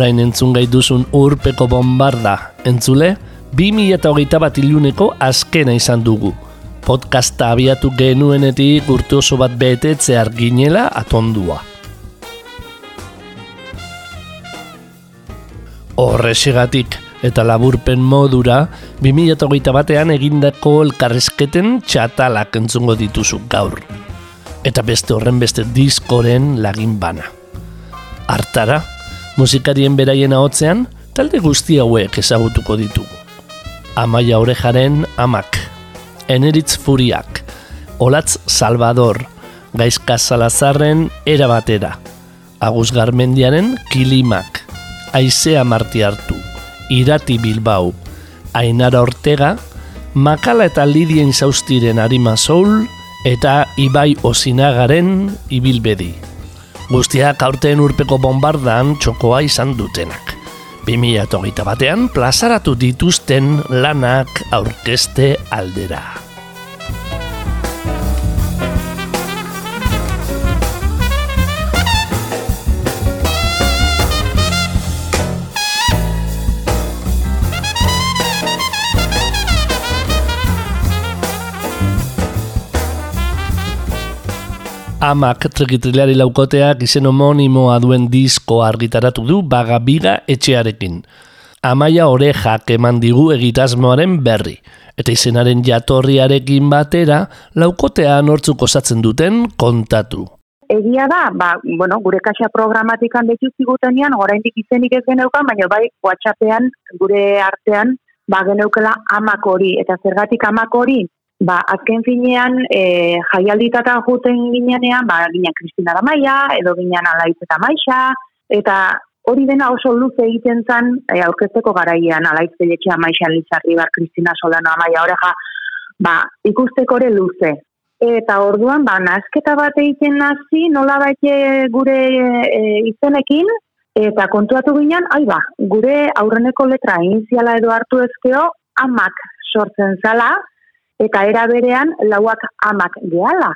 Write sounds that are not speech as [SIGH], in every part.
Orain entzun gai duzun urpeko bombarda. Entzule, 2008 bat iluneko azkena izan dugu. Podcasta abiatu genuenetik urte oso bat betetze arginela atondua. Horrexegatik eta laburpen modura, 2008 batean egindako elkarrezketen txatalak entzungo dituzu gaur. Eta beste horren beste diskoren lagin bana. Artara, musikarien beraien ahotzean, talde guzti hauek ezagutuko ditugu. Amaia Orejaren amak, Eneritz Furiak, Olatz Salvador, Gaizka Salazarren erabatera, Agus Garmendiaren Kilimak, Aizea Marti hartu, Irati Bilbao, Ainara Ortega, Makala eta Lidien Zaustiren Arima Soul, eta Ibai Osinagaren Ibilbedi. Guztiak aurten urpeko bombardan txokoa izan dutenak. 2008 batean plazaratu dituzten lanak aurkeste aldera. Amak trekitrilari laukoteak izen homonimoa duen disko argitaratu du bagabiga etxearekin. Amaia orejak eman digu egitasmoaren berri, eta izenaren jatorriarekin batera laukotea nortzuk osatzen duten kontatu. Egia da, ba, bueno, gure kaxa programatikan betu zigutenean, oraindik izenik ez geneukan, baina bai, WhatsAppean, gure artean, ba, geneukela amak hori, eta zergatik amak hori, ba, azken finean, e, jaialditata juten ginean, ba, ginean Kristina da Maia, edo ginean Alaiz eta Maixa, eta hori dena oso luze egiten zen, e, aurkezteko garaian, Alaiz Peletxea Maixa Lizarri, bar, Kristina Solano Amaia, oreja, ba, ikusteko ere luze. Eta orduan, ba, nazketa bat egiten nazi, nola baite gure e, izenekin, eta kontuatu ginen, ai ba, gure aurreneko letra iniziala edo hartu ezkeo, amak sortzen zala, eta era berean lauak amak gehala.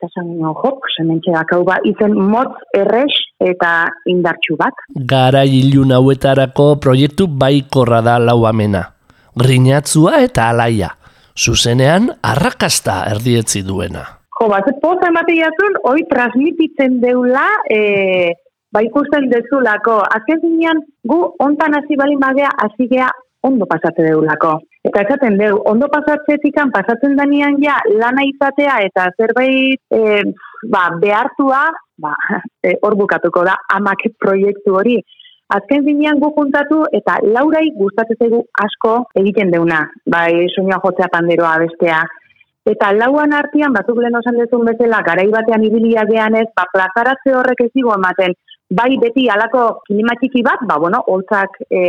Eta zan jo, sementxe dakau ba, izen motz errex eta indartxu bat. Gara ilun hauetarako proiektu baikorra da lau amena. Grinatzua eta alaia. Zuzenean, arrakasta erdietzi duena. Jo, bat, poza emate jazun, hoi transmititzen deula, e, ba ikusten dezulako. Azken zinean, gu ontan hasi bali magea, hasi gea ondo pasate deulako. Eta esaten deu, ondo pasatzetikan pasatzen danian ja lana izatea eta zerbait e, ba, behartua, ba, [LAUGHS] e, hor bukatuko da amak proiektu hori. Azken zinean gu juntatu eta laurai gustatzen asko egiten deuna, bai soinua jotzea panderoa bestea. Eta lauan artean, batzuk lehen osan dezun bezala, garai batean ibilia geanez, ba, plazaratze horrek ez digo ematen, bai beti alako kilimatiki bat, ba, bueno, holtzak, e,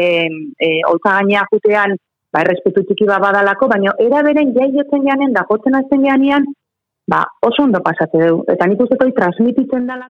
e, holtza jutean, ba, errespetu txiki bat badalako, baina era beren jaiotzen janen, da jotzen azten janean, ba, oso ondo pasate du. Eta nik uste transmititzen dela.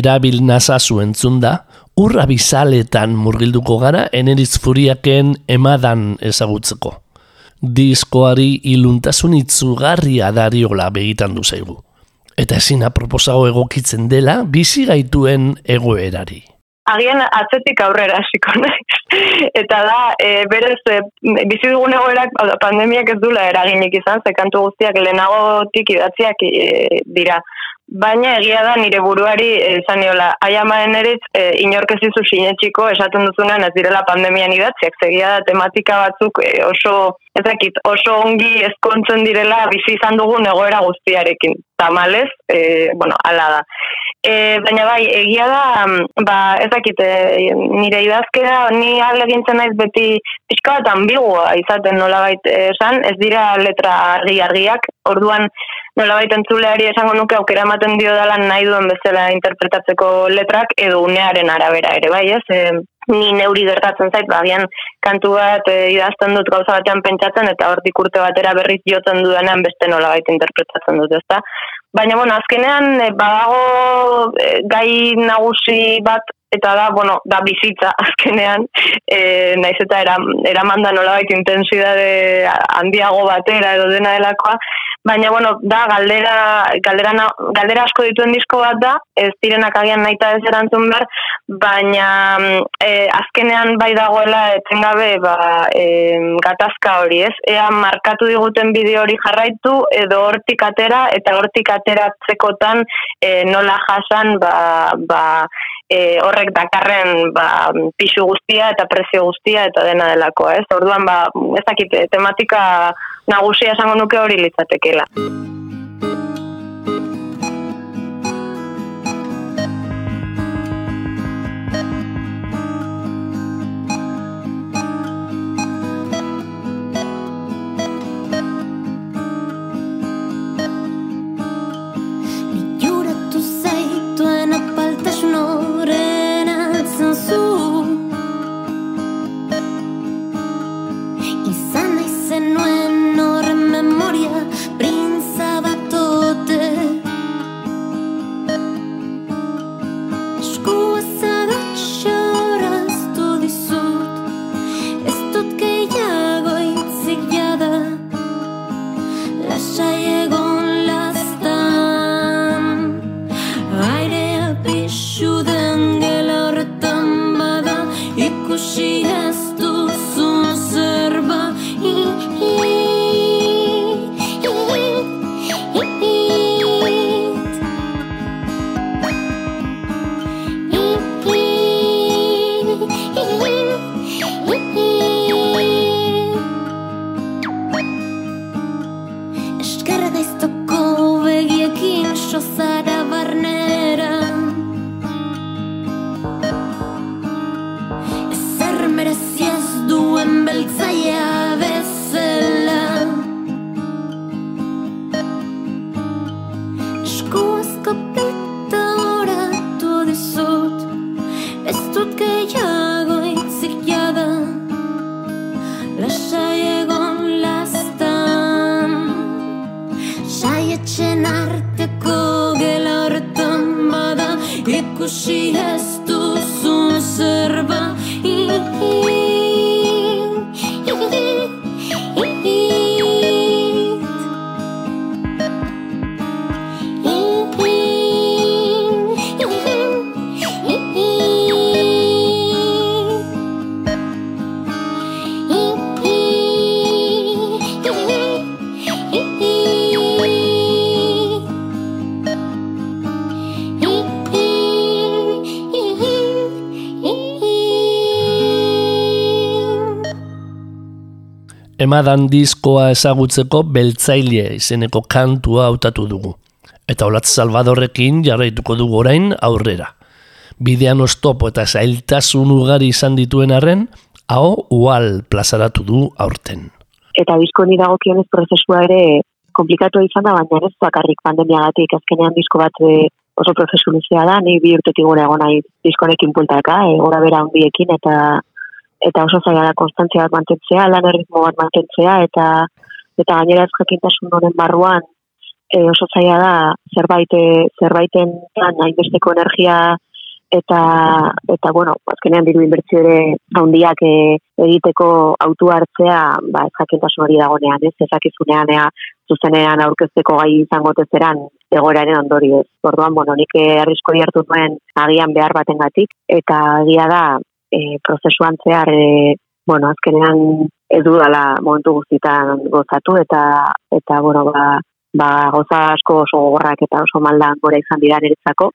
Erabil nazazu entzun da, urra bizaletan murgilduko gara eneriz furiaken emadan ezagutzeko. Diskoari iluntasun itzugarria dariola begitan du zaigu. Eta ezin aproposago egokitzen dela bizi gaituen egoerari. Agian atzetik aurrera hasiko naiz. Eta da, e, berez, e, bizi dugun egoerak pandemiak ez dula eraginik izan, ze kantu guztiak lehenagotik idatziak e, dira. Baina egia da nire buruari esan niola, aiamaren eritz, e, inork ez dizu sinetxiko esaten duzunean ez direla pandemian idatziak, zegia da tematika batzuk e, oso, ez dakit, oso ongi ezkontzen direla bizi izan dugun egoera guztiarekin. Tamalez, e, bueno, ala da. E, baina bai, egia da, mm, ba, ez dakit, e, nire idazkera, ni alegintzen naiz beti pixka bat ambigua izaten nolabait esan, ez dira letra argi-argiak, orduan nolabait entzuleari esango nuke aukera ematen dio dela nahi duen bezala interpretatzeko letrak edo unearen arabera ere, bai ez? E, ni neuri gertatzen zait, bagian kantu bat e, idazten dut gauza batean pentsatzen eta hortik urte batera berriz jotzen dudanean beste nolabait interpretatzen dut, ezta? Baina, bueno, azkenean, e, badago e, gai nagusi bat, eta da, bueno, da bizitza [LAUGHS] azkenean, e, naiz eta eraman da nolabait intensidade handiago batera edo dena delakoa, baina bueno, da galdera, galdera, galdera asko dituen disko bat da, ez direnak agian nahi ez erantzun behar, baina e, azkenean bai dagoela etengabe ba, e, gatazka hori, ez? Ea markatu diguten bideo hori jarraitu edo hortik atera eta hortik ateratzekotan e, nola jasan ba, ba, e, horrek dakarren ba, pisu guztia eta prezio guztia eta dena delako, ez? Orduan, ba, ez dakit, tematika nagusia esango nuke hori litzatekela. Emadan diskoa ezagutzeko beltzaile izeneko kantua hautatu dugu. Eta Olatz Salvadorrekin jarraituko dugu orain aurrera. Bidean oztopo eta zailtasun ugari izan dituen arren, hau ual plazaratu du aurten. eta disko ni dagokionez prozesua ere komplikatu izan da, baina ez bakarrik pandemiagatik azkenean disko bat e, oso prozesu luzea da, ni bi urtetik gora egon nahi diskonekin pultaka, e, gora bera handiekin eta eta oso zaila da konstantzia bat mantentzea, lan erritmo bat mantentzea eta eta gainera ez jakintasun honen barruan e, oso zaila da zerbait e, zerbaiten plan hainbesteko energia eta eta bueno, azkenean diru inbertsio ere handiak e, egiteko autu hartzea, ba ez jakintasun hori dagonean, ez ezakizunean ea zuzenean aurkezteko gai izango tezeran egoeraren ondorioz. Orduan, bueno, nik eh, arrisko hartu nuen agian behar batengatik eta agia da e, prozesuan zehar e, bueno, azkenean ez dudala momentu guztietan gozatu eta eta bueno, ba, ba goza asko oso gogorrak eta oso maldan gora izan dira niretzako.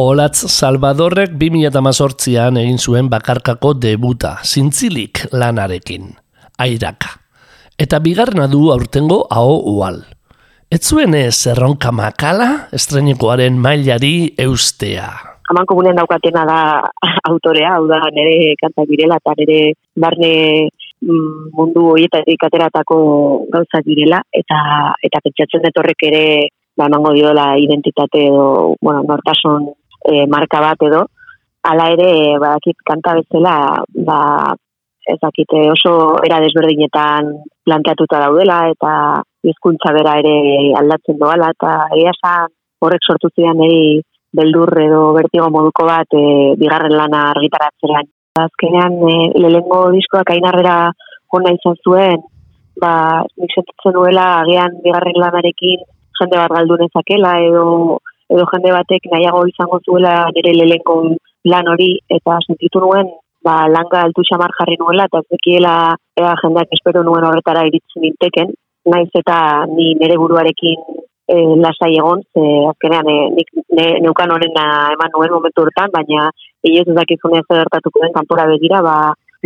Olatz Salvadorrek 2018an egin zuen bakarkako debuta, zintzilik lanarekin, airaka. Eta bigarrena du aurtengo hau ual. Ez zuen ez erronka makala, estrenikoaren mailari eustea. Haman komunen daukatena da autorea, hau da nire kanta direla eta nire barne mm, mundu horietatik ateratako gauza direla eta eta pentsatzen dut ere ba emango diola identitate edo bueno, nortasun e, marka bat edo hala ere badakit kanta bezala ba ezakite oso era desberdinetan planteatuta daudela eta hizkuntza bera ere aldatzen doala eta egia horrek sortu zidan niri beldur edo bertigo moduko bat e, bigarren lana argitaratzera. Azkenean e, lehengo diskoak ainarrera hona izan zuen, ba, nik sentitzen duela agian bigarren lanarekin jende bat galdu nezakela edo edo jende batek nahiago izango zuela nire lehenko lan hori eta sentitu nuen ba, langa altu xamar jarri nuela eta zekiela ea jendeak espero nuen horretara iritzen inteken, naiz eta ni nire buruarekin e, lasai egon, ze azkenean e, nik ne, neukan horren eman nuen momentu hortan, baina ez dakizunea zer hartatuko den kanpora begira, ba,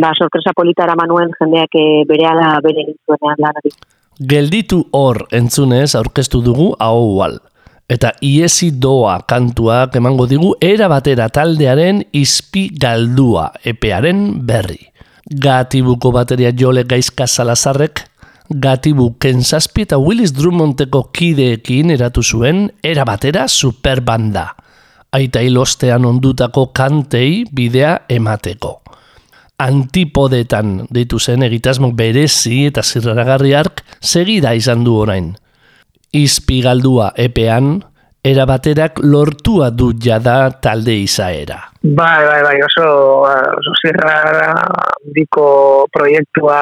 ba sorpresa politara manuen jendeak e, bere ala bere nintzuenean lanari. Gelditu hor entzunez aurkeztu dugu hau. Eta iesi doa kantuak emango digu era batera taldearen izpi galdua epearen berri. Gatibuko bateria jole gaizka salazarrek gatibu Kensazpi eta Willis Drummondeko kideekin eratu zuen erabatera superbanda. Aita hilostean ondutako kantei bidea emateko. Antipodetan ditu zen egitasmok berezi eta zirraragarri ark segida izan du orain. Izpi galdua epean, erabaterak lortua du jada talde izaera. Bai, bai, bai, oso, oso zirrara diko proiektua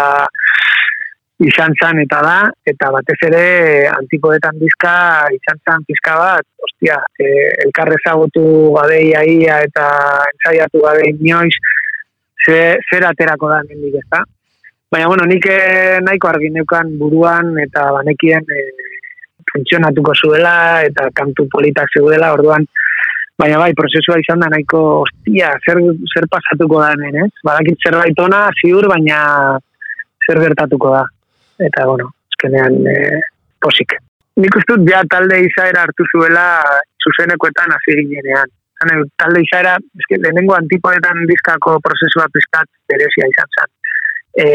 izan zan eta da, eta batez ere antipodetan bizka izan zan pizka bat, ostia, e, elkarre zagutu gadei aia eta entzaiatu gadei inoiz, ze, zer aterako da mendik ez da. Baina, bueno, nik e, nahiko argi neukan buruan eta banekien e, funtzionatuko zuela eta kantu politak zeudela, orduan, baina bai, prozesua izan da nahiko, ostia, zer, zer pasatuko da hemen, ez? Badakit zerbait ona, ziur, baina zer gertatuko da eta bueno, eskenean e, posik. Nik uste dut ja talde izaera hartu zuela zuzenekoetan hasi ginenean. Talde izaera, eske, lehenengo antipoetan dizkako prozesua pizkat berezia izan zen. E,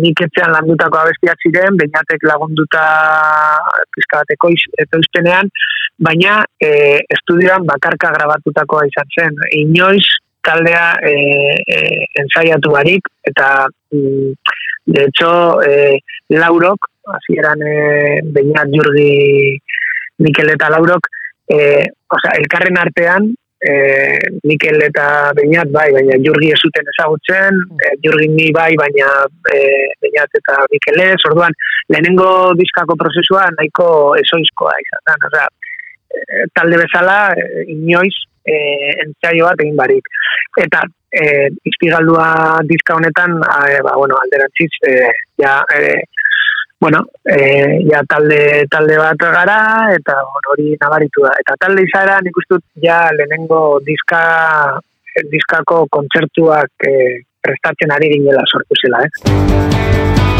nik etxean landutako abestiak ziren, bainatek lagunduta pizkateko etoizpenean, baina e, estudioan bakarka grabatutakoa izan zen. Inoiz taldea e, e, ensaiatu barik, eta mm, De hecho, eh, Laurok, así eran eh, Beñat, Jurgi, Mikel eta Laurok, eh, sea, elkarren artean, eh, Mikel eta Beñat bai, baina Jurgi ez zuten ezagutzen, eh, Jurgi ni bai, baina eh, Beñat eta Mikel ez, orduan, lehenengo diskako prozesua nahiko esoizkoa izan da, eh, talde bezala, eh, inoiz, eh, entzaio bat egin barik. Eta e, izpigaldua dizka honetan, e, ba, bueno, alderantziz, e, ja, e, bueno, e, ja talde, talde bat gara, eta hori nabaritu da. Eta talde izara, nik ustut, ja lehenengo diska, diskako kontzertuak e, prestatzen ari ginela sortu zela, eh?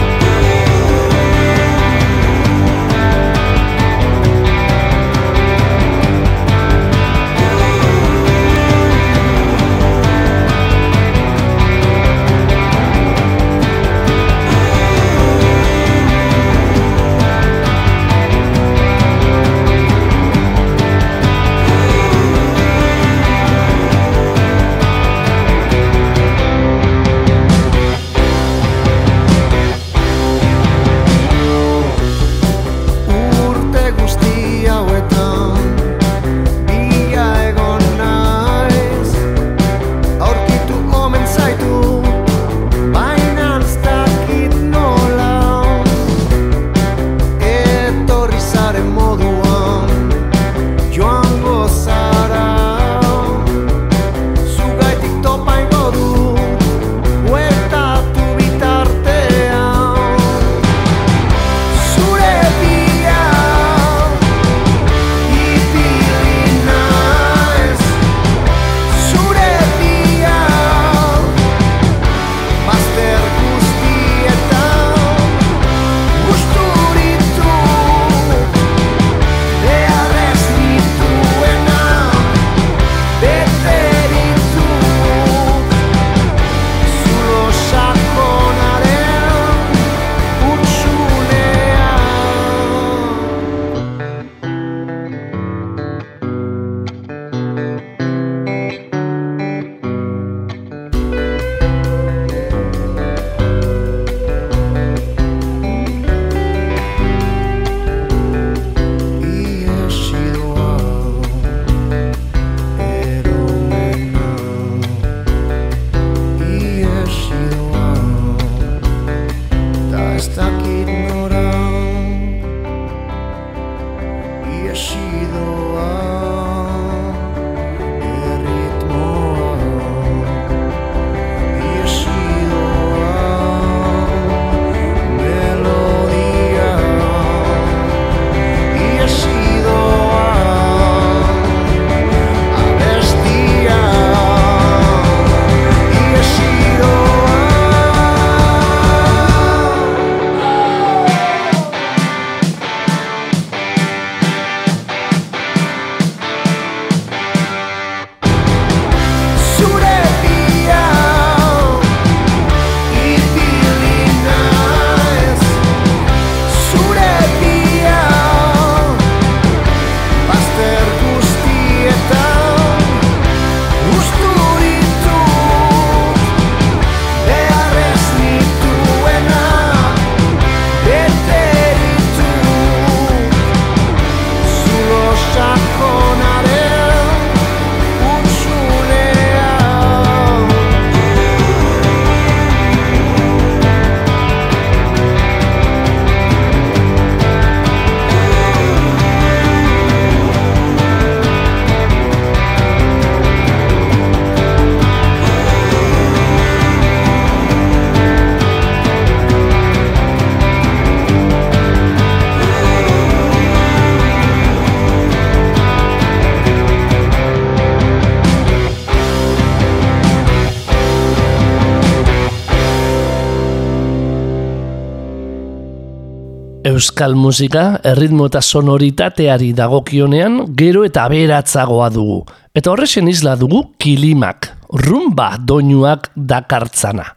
Euskal musika, erritmo eta sonoritateari dagokionean, gero eta aberatzagoa dugu. Eta horrexen isla dugu kilimak, rumba doinuak dakartzana.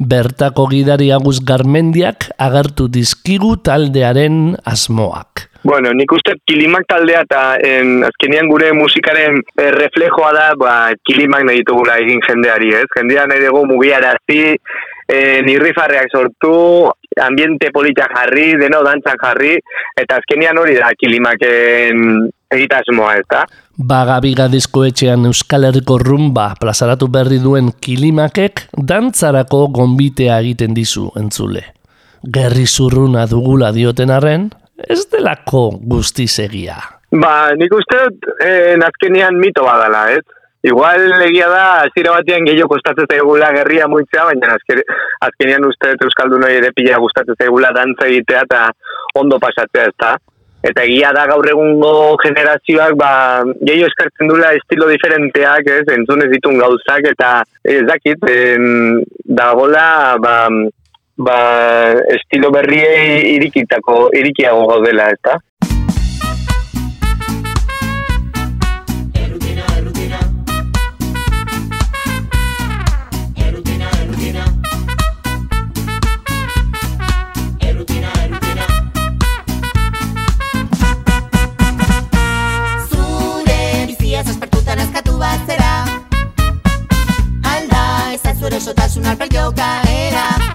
Bertako gidari Agus Garmendiak agertu dizkigu taldearen asmoak. Bueno, nik uste kilimak taldea eta en, azkenean gure musikaren eh, reflejoa da ba, kilimak nahi ditugula egin jendeari, ez? Jendea nahi dugu mugiarazi, eh, nirrifarreak sortu, ambiente politia jarri, deno dantzan jarri, eta azkenean hori da kilimaken egitasmoa, ez da? Bagabiga diskoetxean Euskal Herriko rumba plazaratu berri duen kilimakek dantzarako gonbitea egiten dizu entzule. Gerri zurruna dugula dioten arren, ez delako guztiz egia. Ba, nik uste dut, eh, azkenean mito badala, ez? Igual egia da, azira batean gehiago kostatzen zaigula gerria muitzea, baina azken, azkenean uste Euskaldun hori ere pila gustatzen zaigula dantza egitea eta ondo pasatzea, ez da? Eta egia da gaur egungo generazioak, ba, gehiago eskartzen dula estilo diferenteak, ez, entzun ez ditun gauzak, eta ez dakit, en, dagola, ba, ba, estilo berriei irikitako, irikiago gaudela, ez suero sotasunar pel que ho caerà.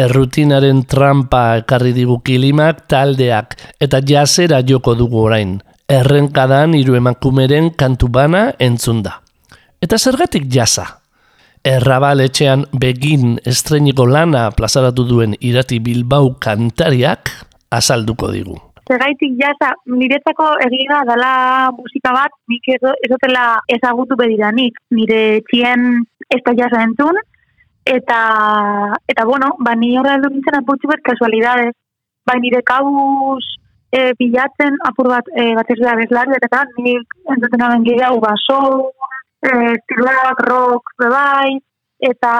Errutinaren trampa ekarri digu kilimak taldeak eta jazera joko dugu orain. Errenkadan hiru emakumeren kantu bana entzun da. Eta zergatik jaza? Errabal etxean begin estreniko lana plazaratu duen irati Bilbao kantariak azalduko digu. Zergaitik jasa, niretzako egia dela musika bat, nik ez ezotela ezagutu bediranik, nire txien ez da jasa entzun, eta, eta bueno, ba, ni horra edu nintzen apurtzu bet kasualidades, ba, nire kabuz e, bilatzen apur bat, e, bat ez da bezlar, eta ni entzuten aben gehiago, ba, soul, e, rock, bebai, eta,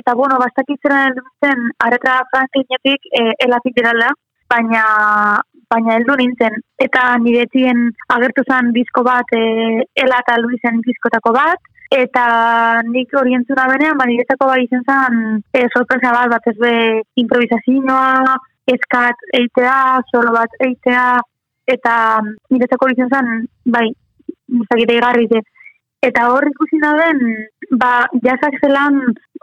eta bueno, bastakitzen nintzen, aretra frankinetik, e, elatik dirala, baina baina heldu nintzen. Eta nire txien agertu zen disko bat e, ela eta Luisen diskotako bat eta nik hori entzuna benean ba niretzako bai izen zen e, sorpresa bat bat ez be improvisazioa eskat eitea, solo bat eitea eta niretzako hori izen zen bai muzakite igarri Eta hor ikusi den, ba, jazak zelan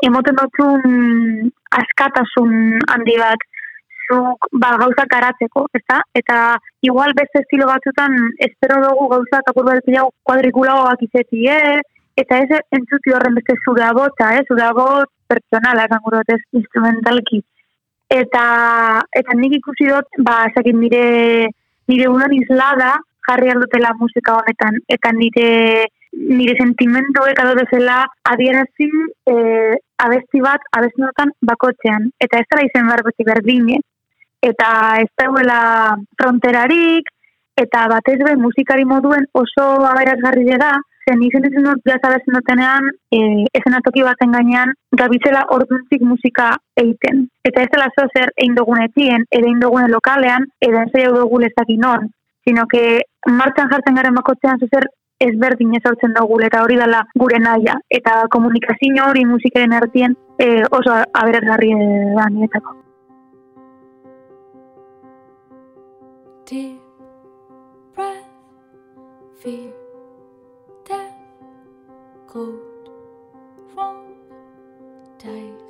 emoten dutxun askatasun handi bat zuk ba, gauzak garatzeko, ezta? Eta igual beste estilo batzutan espero dugu gauzak apur bat gehiago kuadrikulagoak izeti, eh? Eta ez entzuti horren beste zure bota, eh? Zure bot pertsonala, esango dut ez instrumentalki. Eta, eta nik ikusi dut, ba, esakin nire, nire unan izlada jarri aldutela musika honetan, eta nire nire sentimenduek ado bezala adierazi eh, abesti bat abesti notan bakotxean. Eta ez dara izen barbeti berdin, eh? eta ez dauela fronterarik, eta batez be musikari moduen oso aberazgarri da, zen izen dut jaza bezen dutenean, e, ezen atoki baten gainean, gabitzela orduntzik musika eiten. Eta ez dela zer egin dugunetien, edo egin dugune lokalean, edo ez dugu dugu lezakin non, sino que martxan jartzen garen bakotzean zuzer ezberdin ezortzen dugu eta hori dela gure naia. Eta komunikazio hori musikaren artien e, oso aberazgarri da nietako. Deep breath, fear, Hold from tight.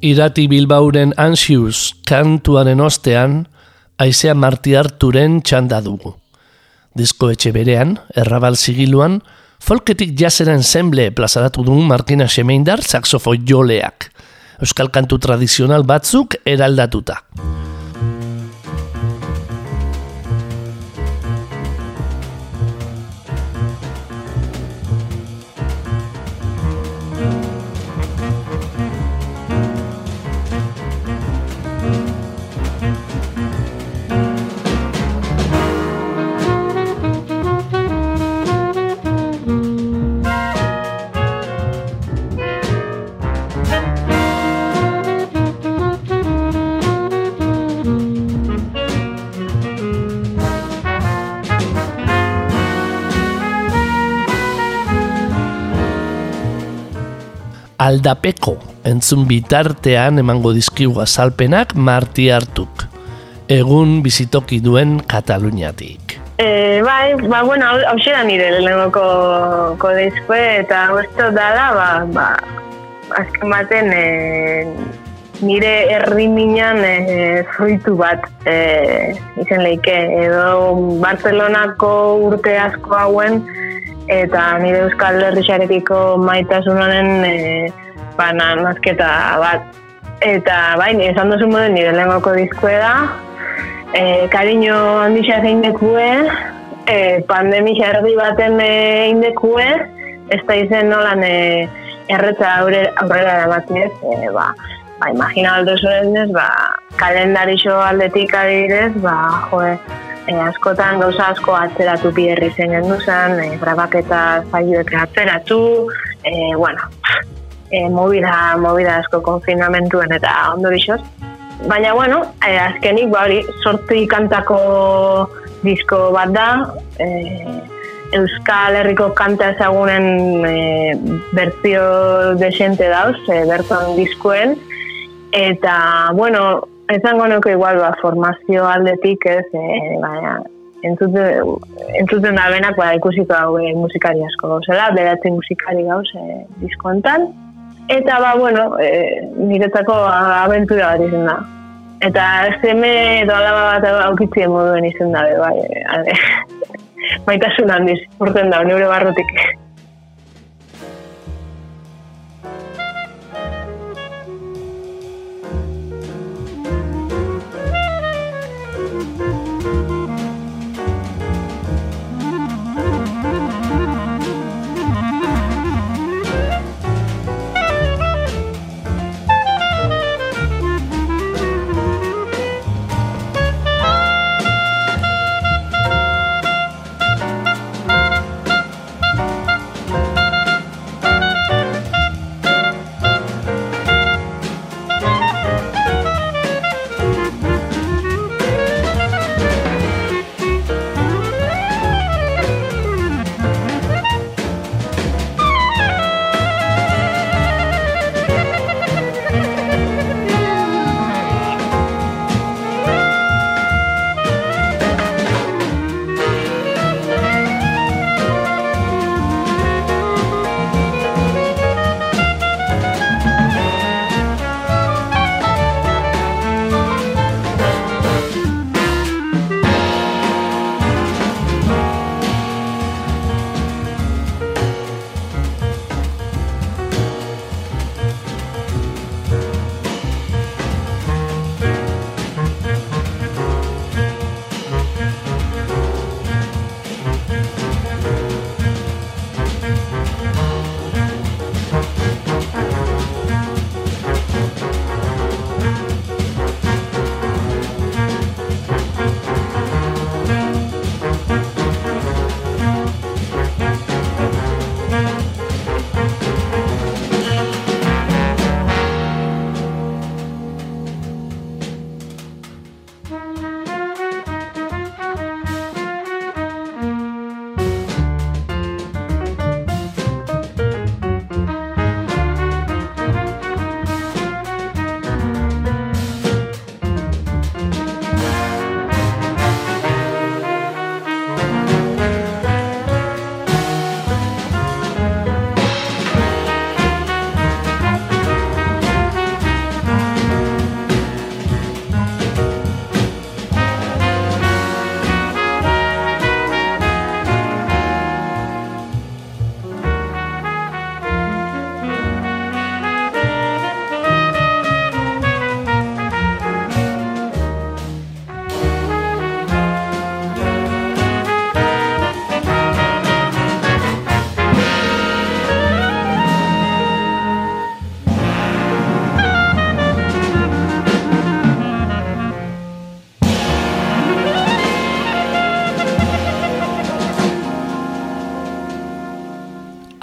Irati Bilbauren Anxious kantuaren ostean, Aizea Marti Arturen txanda dugu. Disko etxe berean, errabal zigiluan, folketik jazeren zenble plazaratu du Martina Semeindar saxofo joleak. Euskal kantu tradizional batzuk eraldatuta. Aldapeko entzun bitartean emango dizkigu azalpenak Marti Artuk. Egun bizitoki duen Kataluniatik. E, bai, ba, bueno, hau da nire lehenengoko kodizkue, eta uste dala, ba, ba, azken baten e, nire herri minan e, fruitu bat e, izen leike, edo Barcelonako urte asko hauen, eta nire Euskal Herrixarekiko maitasun honen e, ba, na- nazketa bat. Eta bai, esan duzu moden nire lehenengoko dizkue da, e, kariño handixa zein dekue, e, pandemia erdi baten e, indekue, ez da izen nolan e, erretza aurre, aurrera eramatzen ez, e, ba, ba, imagina aldo ez, ba, kalendarixo aldetik adibidez, ba, joe, e, askotan gauza asko atzeratu bierri zen genduzan, e, grabaketa zaioek atzeratu, e, bueno, e, movida, movida asko konfinamentuen eta ondo bixoz. Baina, bueno, eh, azkenik, ba, hori, sorti kantako disko bat da, eh, Euskal Herriko kanta ezagunen eh, bertzio desente dauz, eh, berton diskuen, eta, bueno, ezango nuke igual, ba, formazio aldetik ez, eh, baina, entzuten, entzuten da benak, ba, ikusiko hau eh, musikari asko gauzela, beratzi musikari gauz eh, disko hontan. Eta ba, bueno, e, niretzako abentura bat izan da. Eta seme edo alaba bat aukitzien moduen izan da, bai, e, ale. [LAUGHS] Maitasun handiz, urten da, neure barrotik.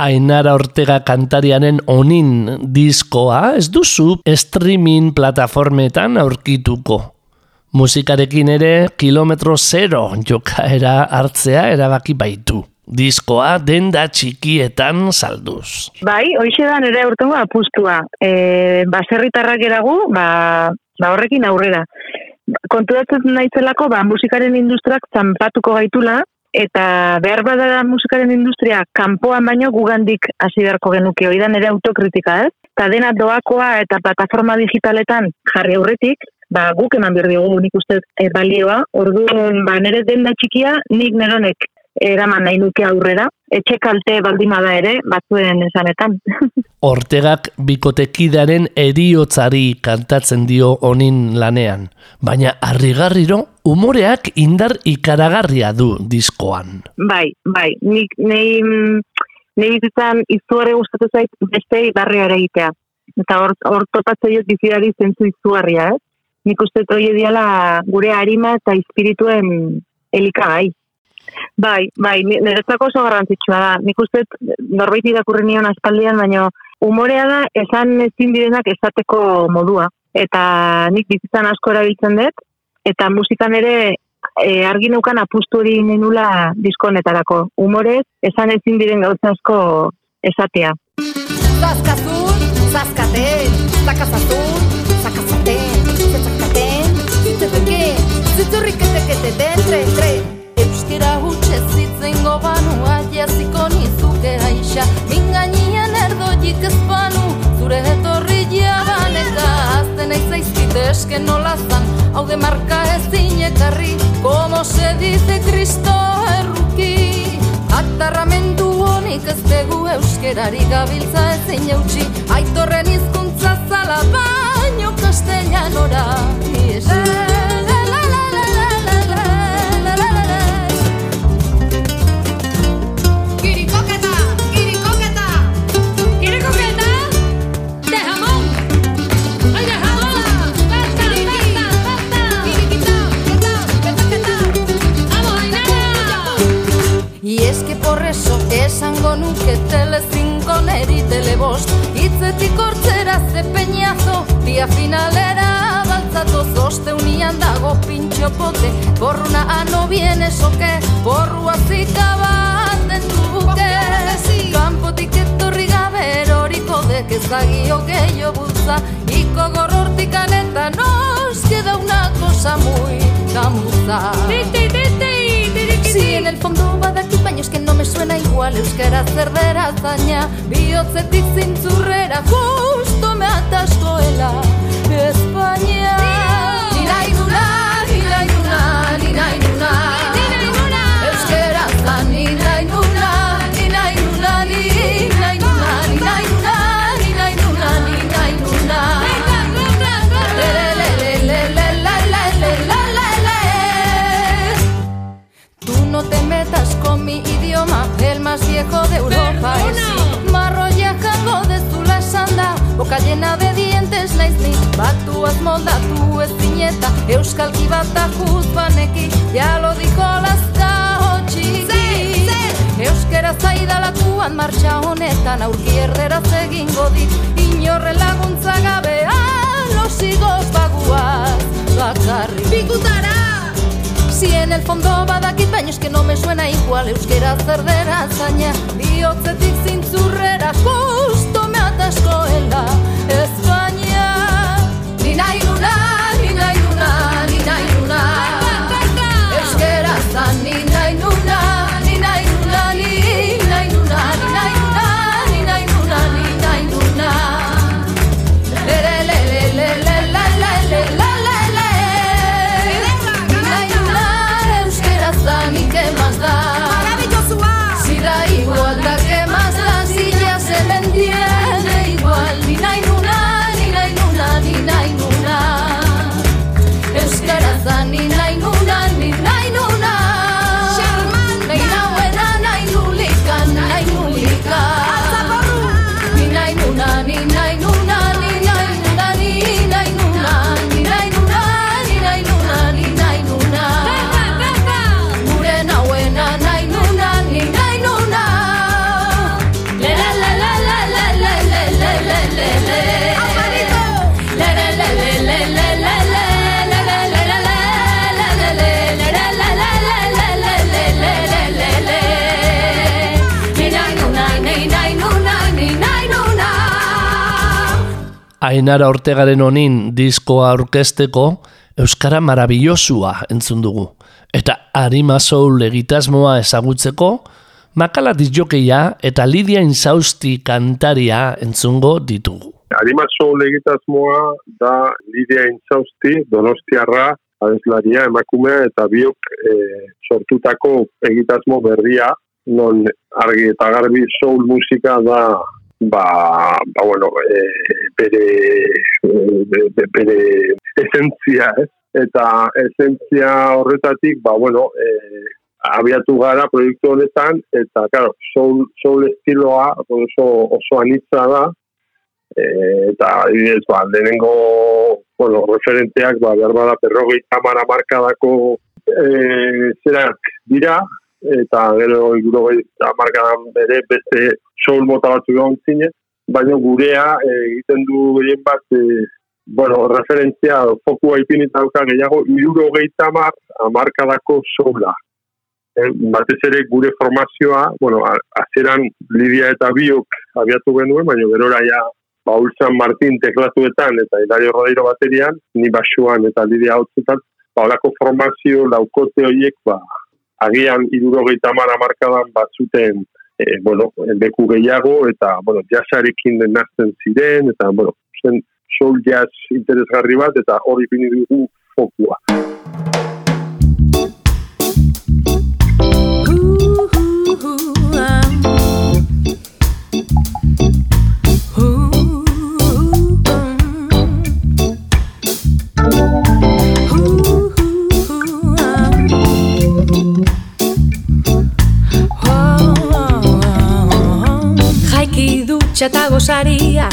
Ainara Ortega kantarianen onin diskoa ez duzu streaming plataformetan aurkituko. Musikarekin ere kilometro zero jokaera hartzea erabaki baitu. Diskoa denda txikietan salduz. Bai, hoxe da nire urtengo apustua. E, baserritarrak eragu, ba, ba horrekin aurrera. Konturatzen naizelako, ba, musikaren industriak zanpatuko gaitula, eta behar bada da musikaren industria kanpoan baino gugandik hasi beharko genuke hori da nire autokritika, ez? Ta dena doakoa eta plataforma digitaletan jarri aurretik, ba guk eman behar dugu nik uste e, balioa, orduan ba nire denda txikia nik neronek eraman nahi nuke aurrera, etxe kalte baldima da ere, batzuen esanetan. [LAUGHS] Ortegak bikotekidaren eriotzari kantatzen dio honin lanean, baina harrigarriro umoreak indar ikaragarria du diskoan. bai, bai, nik nei nei izan izugarri gustatu zait beste barria ere egitea. Eta hor hor topatzen jot bizidari zentzu izugarria, eh? Nik uste hori diala gure harima eta espiritua,en elikagai. Bai, bai, ni- niretzako oso garrantzitsua da. Nik uste norbait irakurri nion aspaldian, baina umorea da esan ezin direnak esateko modua. Eta nik bizitzan asko erabiltzen dut, eta musikan ere e, argi neukan apustu hori nenula diskonetarako. Humorez, esan ezin diren gauza asko esatea. Zaskazun, zaskaten, zakazatun, zakazaten, zatzakaten, zitzateke, zitzurriketekete den, tre, tre. Euskera hutxe zitzengo banua, jaziko nizuke aixa, mingainian erdoik ez banu, zure etorri jabaneka, azten eizaizkite eske nolazan, hau de marka ezin ekarri, como se dice Cristo erruki. Atarramendu honik ez dugu euskerari gabiltza ezin eutxi Aitorren hizkuntza zala baino castellanora Ni esan es que por eso esango nuke telezinko neri telebost Itzetik hortzera ze peñazo, dia finalera baltzatoz. Osteunian dago pintxo pote, borruna ano viene soke Borrua zika baten duke Kanpotik etorri gabe eroriko dek ezagio gehiago bultza. Iko gorrortikan eta nos queda una cosa muy camuza Si en el fondo badakit baina es que no me suena igual. Euskera zerdera zaina Biotzetik zintzurrera justo me ataskoela Espainia Ni con mi idioma, el más viejo de Europa es Marroia jango de zula sanda, boca llena de dientes naiz ni Batuaz moldatu ez zineta, euskalki bat da juzbaneki Ya lo dijo Lazkao txiki Euskera zaidalakuan martxa honetan aurki erderaz egingo dit Inorre laguntza gabean losigoz baguaz bakarri Bikutara! Si en el fondo badakit baina es que no me suena igual. Euskera zerdera zaina Biotzetik zintzurrera justo me ataskoela Espainia Ainara Ortegaren honin diskoa aurkezteko Euskara marabillosua entzun dugu. Eta Arima Soul egitasmoa ezagutzeko Makala disjokeia eta Lidia Insausti kantaria entzungo ditugu. Arima Soul egitasmoa da Lidia Insausti, Donostiarra, abeslaria, emakumea eta biok e, sortutako egitasmo berria, non argi eta garbi soul musika da ba, ba bueno, e, bere, e, bere esentzia, ez? Eta esentzia horretatik, ba, bueno, e, abiatu gara proiektu honetan, eta, claro, soul, soul estiloa oso, oso anitza da, e, eta, ez, ba, denengo, bueno, referenteak, ba, behar bada, perrogei tamara markadako e, zerak dira, eta gero iguro markadan bere beste soul mota batzu egon zine, baina gurea e, egiten du gehien bat, e, bueno, referentzia fokua ipinita dauka gehiago, iruro gehieta mar, amarkadako soula. E, batez ere gure formazioa, bueno, azeran Lidia eta Biok abiatu genuen, baina gerora ja Baulzan Martin teklatuetan eta Hilario Rodeiro baterian, ni basuan eta Lidia hau ba, formazio laukote horiek, ba, agian idurogeita mara markadan batzuten e, bueno, beku gehiago, eta, bueno, jasarekin den nazten ziren, eta, bueno, zen soul jazz interesgarri bat, eta hori bini dugu fokua. Txata gozaria,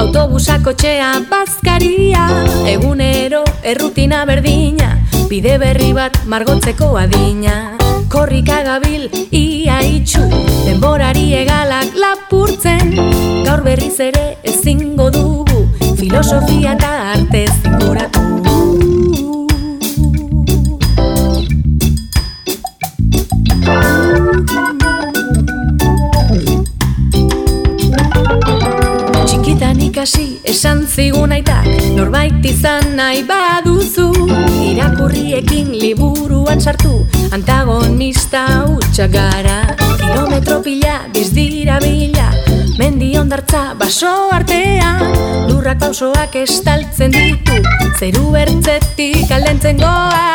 autobusako txea bazkaria. Egunero errutina berdina, bide berri bat margotzeko adina. Korrika gabil ia itxu, denborari egalak lapurtzen. Gaur berriz ere ezingo dugu, filosofia eta arte zinguratu ikasi esan zigun aitak Norbait izan nahi baduzu. Irakurriekin liburuan sartu Antagonista utxak gara. Kilometro pila bizdira bila Mendi ondartza baso artean. Lurrak pausoak estaltzen ditu Zeru bertzetik aldentzen goa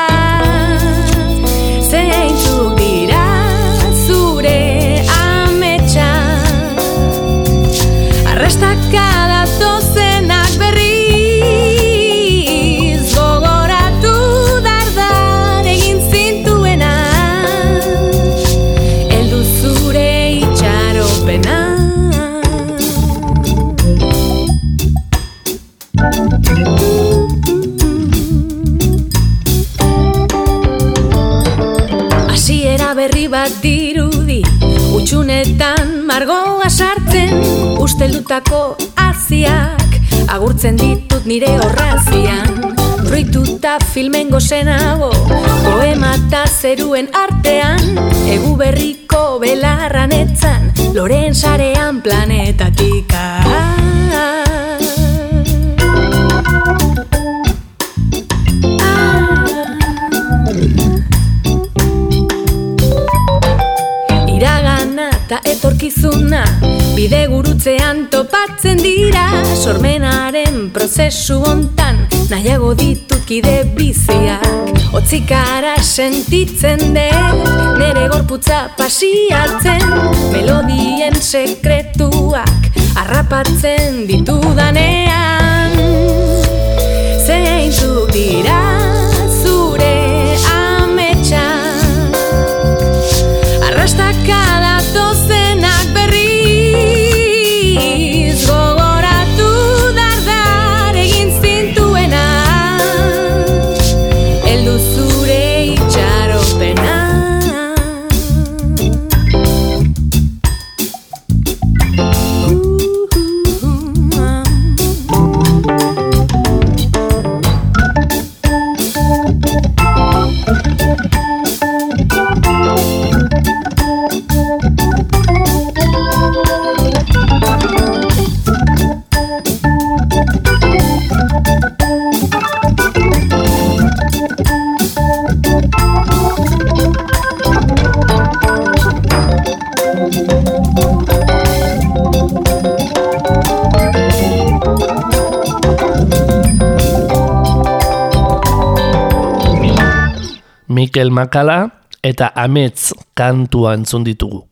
Zeintzuk dira Usteldutako aziak Agurtzen ditut nire horrazian. Fruituta filmen gozenago Poema eta zeruen artean. Egu berriko belarran etzan Loren sarean planetatika eta etorkizuna Bide gurutzean topatzen dira. Sormenaren prozesu hontan Nahiago ditut kide biziak. Otzikara sentitzen dut Nere gorputza pasiatzen Melodien sekretuak Arrapatzen ditudanean. Zeintzuk dira Makala eta Amets kantua entzun ditugu.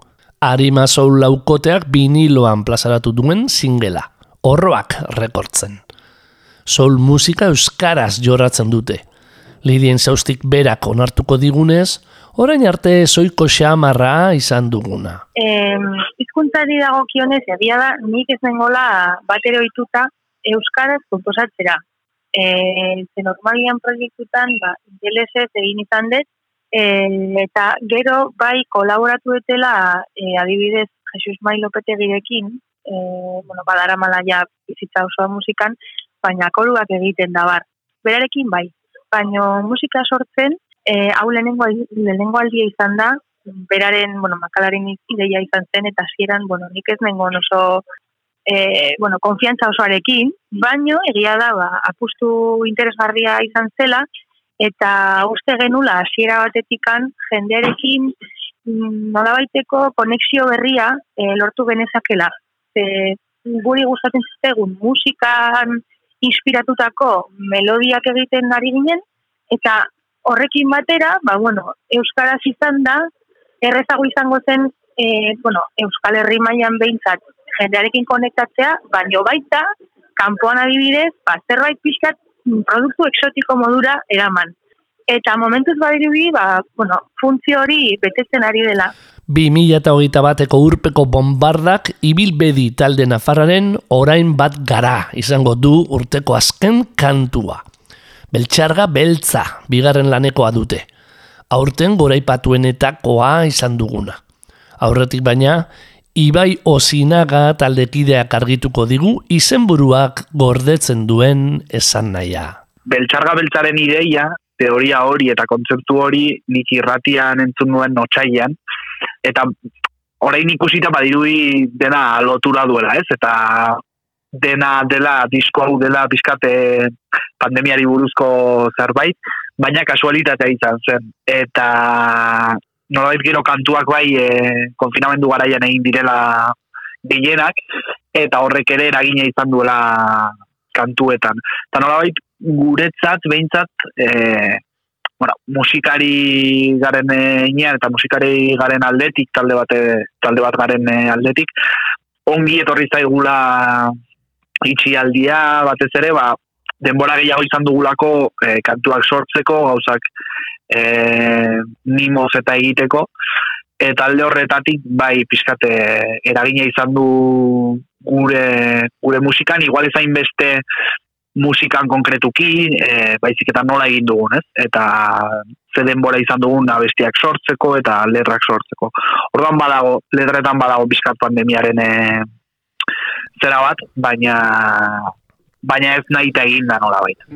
Arima Soul laukoteak biniloan plazaratu duen singela, horroak rekortzen. Soul musika euskaraz joratzen dute. Lidien zaustik berak onartuko digunez, orain arte soiko xamarra izan duguna. Eh, izkuntzari dago kionez, egia da, nik ez nengola batero ituta euskaraz komposatzera. Eh, ze normalian proiektutan, ba, ingelesez egin izan dut, eh, eta gero bai kolaboratu etela eh, adibidez Jesus Mai Lopetegirekin, eh, bueno, badara mala ja bizitza osoa musikan, baina koruak egiten da bar. Berarekin bai, baina musika sortzen, eh, hau lehenengo, lehenengo aldia izan da, beraren, bueno, makalaren ideia izan zen, eta hasieran bueno, nik ez nengon oso e, bueno, konfiantza osoarekin, baino egia da, ba, apustu interesgarria izan zela, eta uste genula hasiera batetikan jendearekin mm, nolabaiteko konexio berria e, lortu genezakela. E, guri gustatzen zitegun musikan inspiratutako melodiak egiten ari ginen, eta horrekin batera, ba, bueno, Euskaraz izan da, errezago izango zen, e, bueno, Euskal Herri mailan behintzat jendearekin konektatzea, baino baita, kanpoan adibidez, ba, zerbait pixkat produktu exotiko modura eraman. Eta momentuz badirubi, ba, bueno, funtzio hori betetzen ari dela. 2008 bateko urpeko bombardak ibilbedi talde nafarraren orain bat gara izango du urteko azken kantua. Beltxarga beltza bigarren lanekoa dute. Aurten goraipatuenetakoa izan duguna. Aurretik baina, Ibai Osinaga taldekideak argituko digu izenburuak gordetzen duen esan naia. Beltxarga beltzaren ideia, teoria hori eta kontzeptu hori nik irratian entzun duen notxaian, eta orain ikusita badirui dena lotura duela, ez? Eta dena dela disko hau dela pizkate pandemiari buruzko zerbait, baina kasualitatea izan zen. Eta nolabait gero kantuak bai e, konfinamendu garaian egin direla gehienak, eta horrek ere eragina izan duela kantuetan. Eta nolabait guretzat, behintzat, e, bueno, musikari garen inean eta musikari garen aldetik, talde bat, talde bat garen aldetik, ongi etorri zaigula itxialdia batez ere, ba, denbora gehiago izan dugulako e, kantuak sortzeko, gauzak e, mimoz eta egiteko, eta alde horretatik bai pizkate eragina izan du gure, gure musikan, igual ezain beste musikan konkretuki, e, baizik eta nola egin dugun, ez? Eta ze denbora izan dugun abestiak sortzeko eta letrak sortzeko. Orduan badago, letretan badago bizkat pandemiaren e, zera bat, baina baina ez nahi egin da nola baita.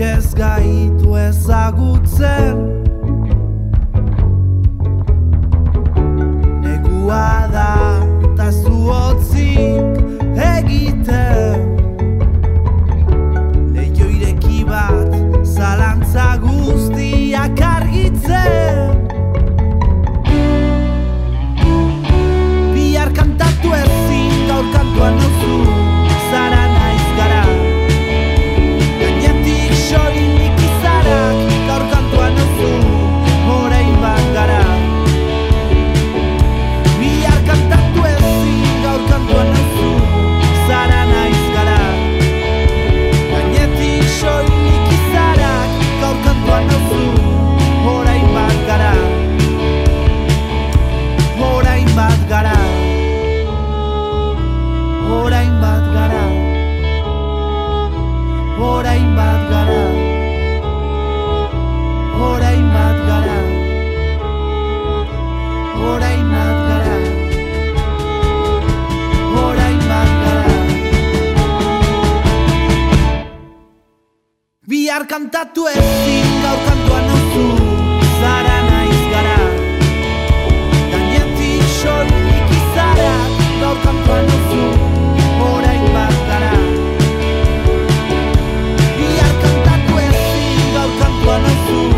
Ez gaitu ezagutzen kantatu ezin gaur kantuan duzu Zara naiz gara. Gainetik solik izara Gaur kantuan duzu Horain bat gara. Biar kantatu ezin gaur kantuan duzu